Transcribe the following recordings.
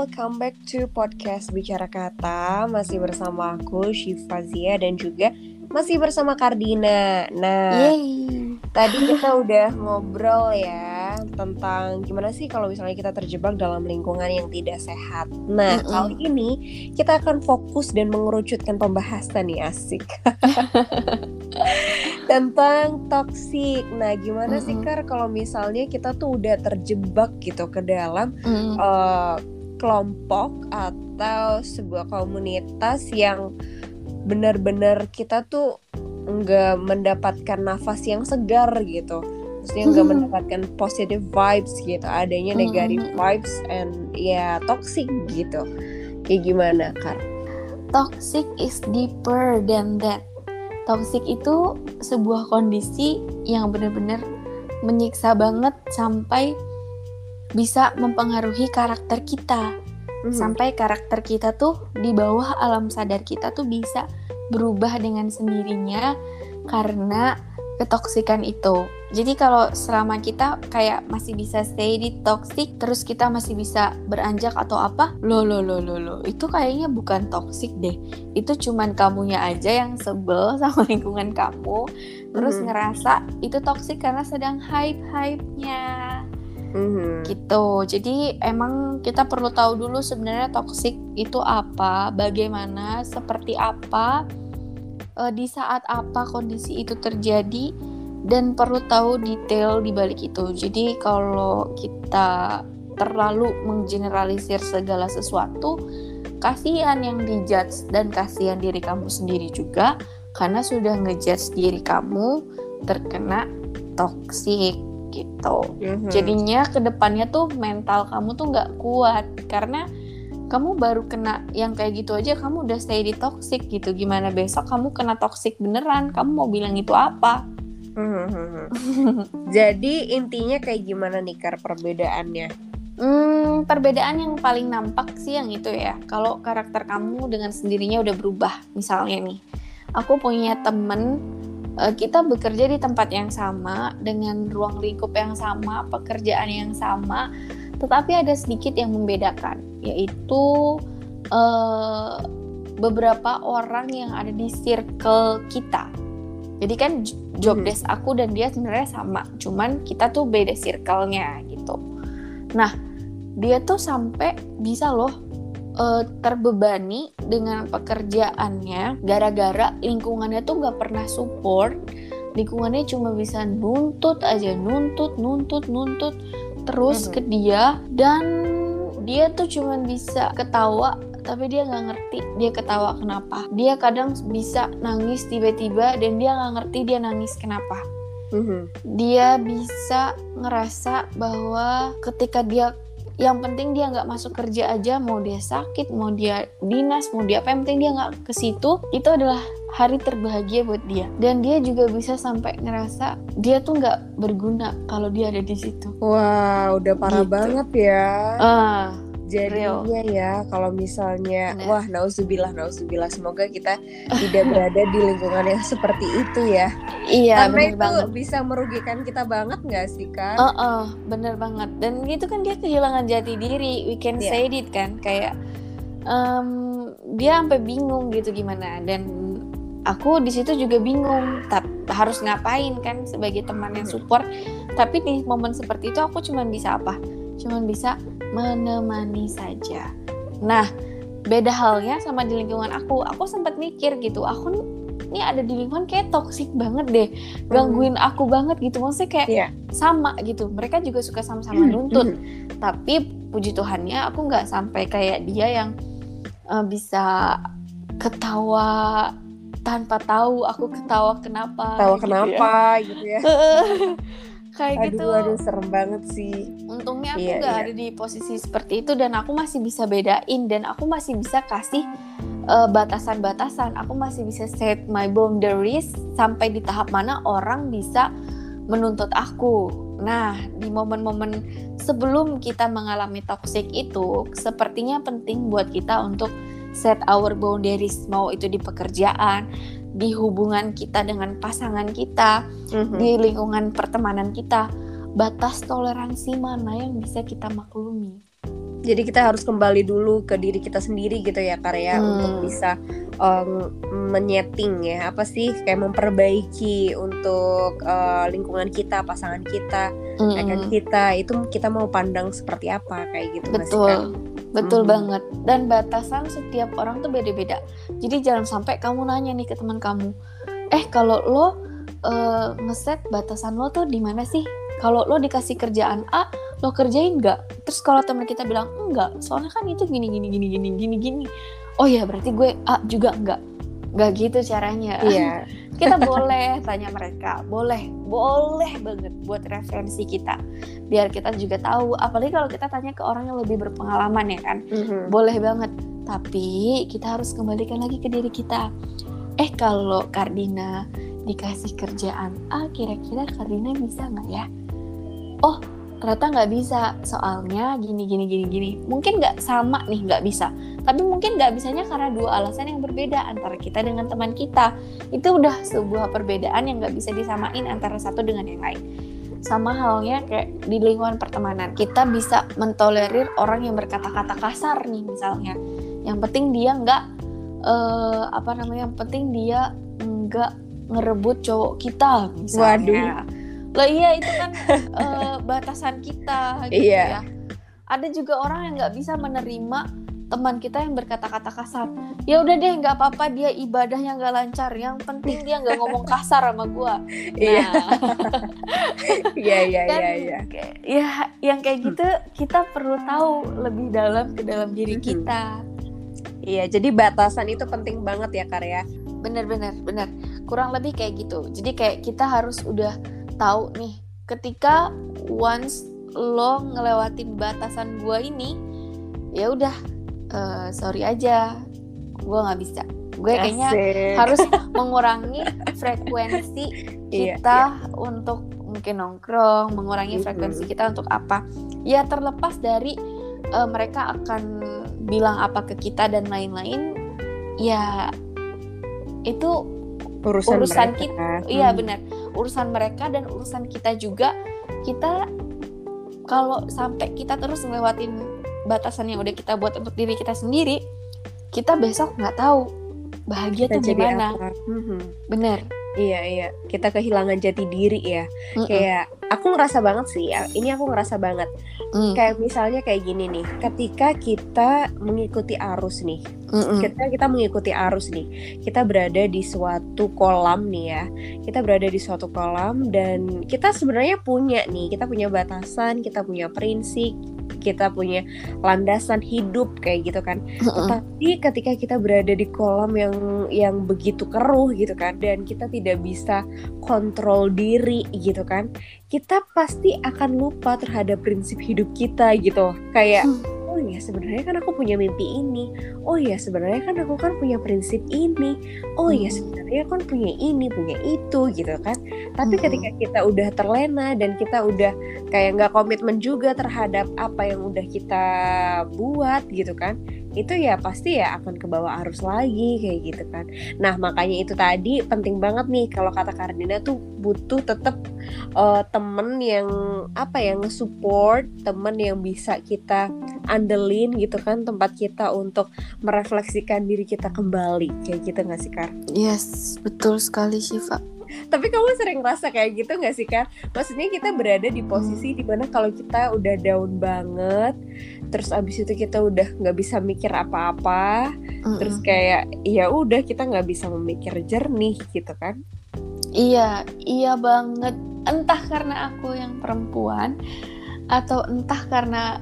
welcome back to podcast Bicara Kata Masih bersama aku, Syifa Zia dan juga masih bersama Kardina Nah, Yeay. tadi kita udah ngobrol ya Tentang gimana sih kalau misalnya kita terjebak dalam lingkungan yang tidak sehat Nah, Mm-mm. kali ini kita akan fokus dan mengerucutkan pembahasan nih, asik Tentang toxic Nah, gimana sih Mm-mm. Kar kalau misalnya kita tuh udah terjebak gitu ke dalam Mm. eh, kelompok atau sebuah komunitas yang benar-benar kita tuh nggak mendapatkan nafas yang segar gitu maksudnya nggak Hmm. mendapatkan positive vibes gitu adanya Hmm. negative vibes and ya toxic gitu kayak gimana kar Toxic is deeper than that. Toxic itu sebuah kondisi yang benar-benar menyiksa banget sampai bisa mempengaruhi karakter kita. Mhm. Sampai karakter kita tuh di bawah alam sadar kita tuh bisa berubah dengan sendirinya karena ketoksikan itu. Jadi kalau selama kita kayak masih bisa stay di toxic terus kita masih bisa beranjak atau apa? Lo lo lo lo lo. Itu kayaknya bukan toxic deh. Itu cuman kamunya aja yang sebel sama lingkungan kamu terus Mhm. ngerasa itu toxic karena sedang hype-hype-nya Mhm. gitu. Jadi emang kita perlu tahu dulu sebenarnya toxic itu apa, bagaimana, seperti apa, eh, di saat apa kondisi itu terjadi dan perlu tahu detail di balik itu. Jadi kalau kita terlalu menggeneralisir segala sesuatu, kasihan yang dijudge dan kasihan diri kamu sendiri juga karena sudah ngejudge diri kamu terkena toxic gitu. Mhm. Jadinya ke depannya tuh mental kamu tuh nggak kuat karena kamu baru kena yang kayak gitu aja kamu udah stay di toxic gitu. Gimana besok kamu kena toxic beneran? Kamu mau bilang itu apa? Mhm. jadi intinya kayak gimana nih kar perbedaannya Hmm, perbedaan yang paling nampak sih yang itu ya. Kalau karakter kamu dengan sendirinya udah berubah. Misalnya nih, aku punya temen, eh, kita bekerja di tempat yang sama, dengan ruang lingkup yang sama, pekerjaan yang sama, tetapi ada sedikit yang membedakan, yaitu eh, beberapa orang yang ada di circle kita. Jadi kan job Mhm. desk aku dan dia sebenarnya sama, cuman kita tuh beda circle-nya gitu. Nah, dia tuh sampai bisa loh eh, terbebani dengan pekerjaannya gara-gara lingkungannya tuh nggak pernah support. Lingkungannya cuma bisa nuntut aja nuntut nuntut nuntut terus ke dia. Dan dia tuh cuma bisa ketawa tapi dia nggak ngerti dia ketawa kenapa. Dia kadang bisa nangis tiba-tiba dan dia nggak ngerti dia nangis kenapa. Mhm. dia bisa ngerasa bahwa ketika dia yang penting dia nggak masuk kerja aja mau dia sakit mau dia dinas mau dia apa yang penting dia nggak ke situ itu adalah hari terbahagia buat dia. Dan dia juga bisa sampai ngerasa dia tuh nggak berguna kalau dia ada di situ. Wah udah parah Gitu. banget ya. Ah jadinya ya kalau misalnya Bener. wah nauzubillah nauzubillah semoga kita tidak berada di lingkungan yang seperti itu ya iya karena itu banget bisa merugikan kita banget nggak sih kan Oh, oh, bener banget. Dan itu kan dia kehilangan jati diri. We can Iya. say it kan, kayak em, dia sampai bingung gitu gimana. Dan aku di situ juga bingung. Tapi harus ngapain kan sebagai teman yang support. Tapi di momen seperti itu aku cuman bisa apa? Cuman bisa menemani saja. Nah, beda halnya sama di lingkungan aku. Aku sempat mikir gitu. Aku ini ada di lingkungan kayak toxic banget deh gangguin aku banget gitu maksudnya kayak Iya. sama gitu mereka juga suka sama-sama Hmm, nuntut mhm. tapi puji Tuhannya aku nggak sampai kayak dia yang eh, bisa ketawa tanpa tahu aku ketawa kenapa tahu gitu kenapa gitu ya ya. kayak aduh gitu. aduh serem banget sih. Untungnya aku Iya, nggak iya. ada di posisi seperti itu dan aku masih bisa bedain dan aku masih bisa kasih eh, batasan-batasan. Aku masih bisa set my boundaries sampai di tahap mana orang bisa menuntut aku. Nah di momen-momen sebelum kita mengalami toxic itu sepertinya penting buat kita untuk set our boundaries. Mau itu di pekerjaan di hubungan kita dengan pasangan kita Mhm. di lingkungan pertemanan kita batas toleransi mana yang bisa kita maklumi jadi kita harus kembali dulu ke diri kita sendiri gitu ya karya Hmm. untuk bisa um, menyeting ya apa sih kayak memperbaiki untuk uh, lingkungan kita pasangan kita rekan kita itu kita mau pandang seperti apa kayak gitu betul Kak? Betul Mhm. banget. Dan batasan setiap orang tuh beda-beda. Jadi jangan sampai kamu nanya nih ke teman kamu eh kalau lo eh, ngeset batasan lo tuh di mana sih? Kalau lo dikasih kerjaan A lo kerjain nggak? Terus kalau teman kita bilang enggak soalnya kan itu gini gini gini gini gini gini. Oh ya berarti gue A juga enggak nggak gitu caranya. Iya. Kita boleh tanya mereka boleh boleh banget buat referensi kita. Biar kita juga tahu apalagi kalau kita tanya ke orang yang lebih berpengalaman ya kan. Mhm. boleh banget. Tapi kita harus kembalikan lagi ke diri kita. Eh kalau Kardina dikasih kerjaan A kira-kira Kardina bisa nggak ya? Oh ternyata nggak bisa. Soalnya gini gini gini gini. Mungkin nggak sama nih nggak bisa tapi mungkin nggak bisanya karena dua alasan yang berbeda antara kita dengan teman kita. Itu udah sebuah perbedaan yang nggak bisa disamain antara satu dengan yang lain. Sama halnya kayak di lingkungan pertemanan. Kita bisa mentolerir orang yang berkata-kata kasar nih misalnya. Yang penting dia nggak eh, apa namanya yang penting dia nggak ngerebut cowok kita misalnya. Lah iya itu kan eh, batasan kita gitu Iya. ya. Ada juga orang yang nggak bisa menerima teman kita yang berkata-kata kasar. Ya udah deh nggak apa-apa dia ibadahnya nggak lancar. Yang penting dia nggak ngomong kasar sama gua. Iya. Nah. Iya iya iya iya. ya yang kayak gitu kita perlu tahu lebih dalam ke dalam diri Mhm. kita. Iya jadi batasan itu penting banget ya karya bener bener bener. Kurang lebih kayak gitu. Jadi kayak kita harus udah tahu nih ketika once lo ngelewatin batasan gua ini ya udah eh, sorry aja gua nggak bisa gue kayaknya Asik. harus mengurangi frekuensi Iya, kita untuk mungkin nongkrong, mengurangi frekuensi kita untuk apa? Ya terlepas dari eh, mereka akan bilang apa ke kita dan lain-lain, ya itu urusan, urusan mereka. kita. Hmm. iya benar urusan mereka dan urusan kita juga. Kita kalau sampai kita terus ngelewatin batasan yang udah kita buat untuk diri kita sendiri, kita besok nggak tahu bahagia Kita tuh jadi gimana. Mhm. Bener. Iya iya, kita kehilangan jati diri ya. Mm-mm. Kayak aku ngerasa banget sih, ya. ini aku ngerasa banget. Mm. Kayak misalnya kayak gini nih, ketika kita mengikuti arus nih, Mm-mm. kita kita mengikuti arus nih, kita berada di suatu kolam nih ya, kita berada di suatu kolam dan kita sebenarnya punya nih, kita punya batasan, kita punya prinsip, kita punya landasan hidup kayak gitu kan. Tapi ketika kita berada di kolam yang yang begitu keruh gitu kan dan kita tidak bisa kontrol diri gitu kan, kita pasti akan lupa terhadap prinsip hidup kita gitu. Kayak Hmm. Iya sebenarnya kan aku punya mimpi ini. Oh iya sebenarnya kan aku kan punya prinsip ini. Oh Hmm. sebenarnya kan punya ini, punya itu gitu kan. Tapi Hmm. ketika kita udah terlena dan kita udah kayak nggak komitmen juga terhadap apa yang udah kita buat gitu kan itu ya pasti ya akan ke bawah arus lagi kayak gitu kan nah makanya itu tadi penting banget nih kalau kata Kardina tuh butuh tetap eh, temen yang apa ya nge-support temen yang bisa kita andelin gitu kan tempat kita untuk merefleksikan diri kita kembali kayak gitu nggak sih Kar? Yes, betul sekali Syifa. Tapi kamu sering ngerasa kayak gitu gak sih Kak? Maksudnya kita berada di posisi di mana kalau kita udah down banget Terus abis itu kita udah nggak bisa mikir apa-apa Terus Mm-mm. kayak ya udah kita nggak bisa memikir jernih gitu kan Iya, iya banget. Entah karena aku yang perempuan atau entah karena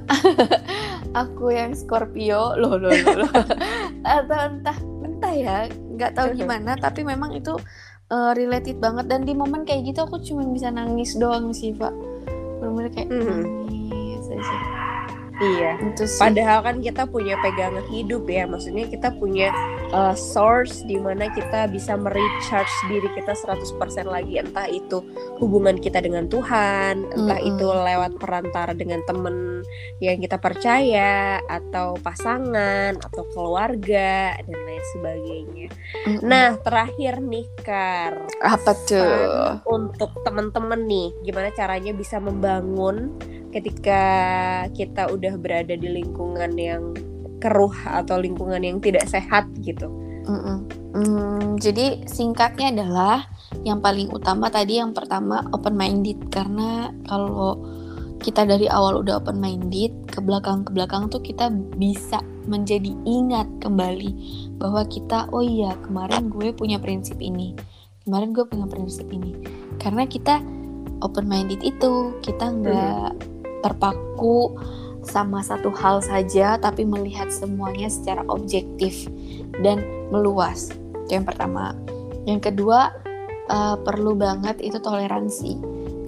aku yang Scorpio, loh loh loh, loh. atau entah entah ya, nggak tahu gimana. Tapi memang itu uh, related banget dan di momen kayak gitu aku cuma bisa nangis doang sih, Pak. Bener-bener kayak Mhm. nangis aja. Iya Itu sih. Padahal kan kita punya pegangan hidup ya Maksudnya kita punya uh, source Di mana kita bisa merecharge diri kita 100% lagi Entah itu hubungan kita dengan Tuhan Entah Mm-mm. itu lewat perantara dengan temen yang kita percaya Atau pasangan Atau keluarga Dan lain sebagainya Mm-mm. Nah terakhir nih Kar apa tuh? untuk temen-temen nih gimana caranya bisa membangun ketika kita udah berada di lingkungan yang keruh atau lingkungan yang tidak sehat gitu. Mm -mm. Hmm, jadi singkatnya adalah yang paling utama tadi yang pertama open minded karena kalau kita dari awal udah open minded ke belakang ke belakang tuh kita bisa menjadi ingat kembali bahwa kita oh iya kemarin gue punya prinsip ini kemarin gue punya prinsip ini karena kita open minded itu kita nggak terpaku sama satu hal saja tapi melihat semuanya secara objektif dan meluas. Itu yang pertama. Yang kedua uh, perlu banget itu toleransi.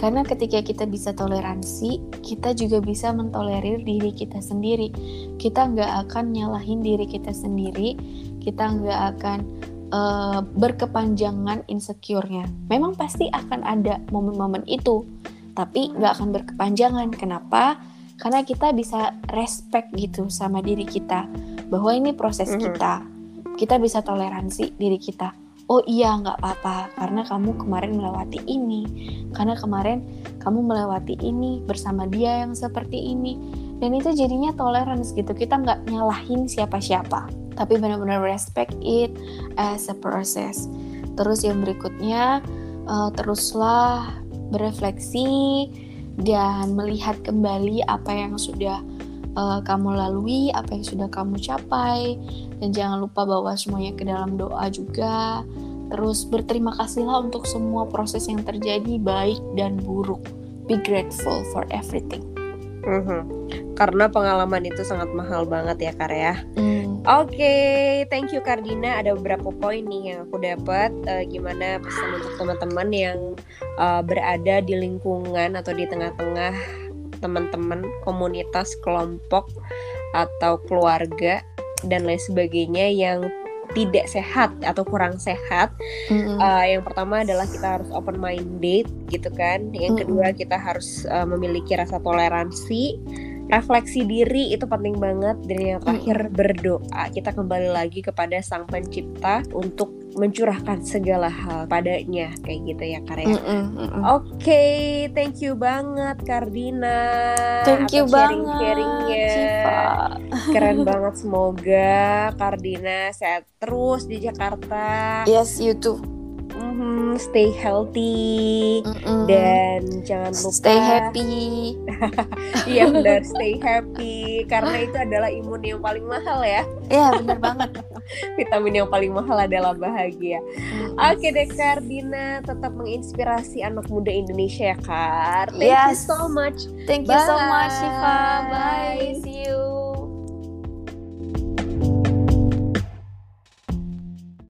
Karena ketika kita bisa toleransi kita juga bisa mentolerir diri kita sendiri. Kita nggak akan nyalahin diri kita sendiri. Kita nggak akan uh, berkepanjangan insecure-nya. Memang pasti akan ada momen-momen itu tapi nggak akan berkepanjangan. Kenapa karena kita bisa respect gitu sama diri kita. Bahwa ini proses mm -hmm. kita. Kita bisa toleransi diri kita. Oh iya nggak apa-apa. Karena kamu kemarin melewati ini. Karena kemarin kamu melewati ini bersama dia yang seperti ini. Dan itu jadinya tolerance gitu. Kita nggak nyalahin siapa-siapa. Tapi benar-benar respect it as a process. Terus yang berikutnya uh, teruslah berefleksi dan melihat kembali apa yang sudah uh, kamu lalui, apa yang sudah kamu capai, dan jangan lupa bawa semuanya ke dalam doa juga. Terus berterima kasihlah untuk semua proses yang terjadi baik dan buruk. Be grateful for everything. Mm-hmm. Karena pengalaman itu sangat mahal banget ya Kar ya. Mm. Oke, okay, thank you Kardina. Ada beberapa poin nih yang aku dapat. Uh, gimana pesan untuk teman-teman yang uh, berada di lingkungan atau di tengah-tengah teman-teman komunitas kelompok atau keluarga dan lain sebagainya yang tidak sehat atau kurang sehat. Mm-hmm. Uh, yang pertama adalah kita harus open minded gitu kan. Yang kedua kita harus uh, memiliki rasa toleransi refleksi diri itu penting banget dan yang terakhir berdoa kita kembali lagi kepada sang pencipta untuk mencurahkan segala hal padanya kayak gitu ya Karya. Mm -mm, mm -mm. Oke, okay, thank you banget Kardina. Thank you sharing banget. Sharingnya keren banget. Semoga Kardina sehat terus di Jakarta. Yes, you too mm, stay healthy mm -mm. dan jangan lupa stay happy. Iya benar, stay happy karena itu adalah imun yang paling mahal ya. Iya benar banget. Vitamin yang paling mahal adalah bahagia. Mm. Oke deh Kardina, tetap menginspirasi anak muda Indonesia ya Kar. Thank yes. you so much. Thank Bye. you so much Shiva. Bye. See you.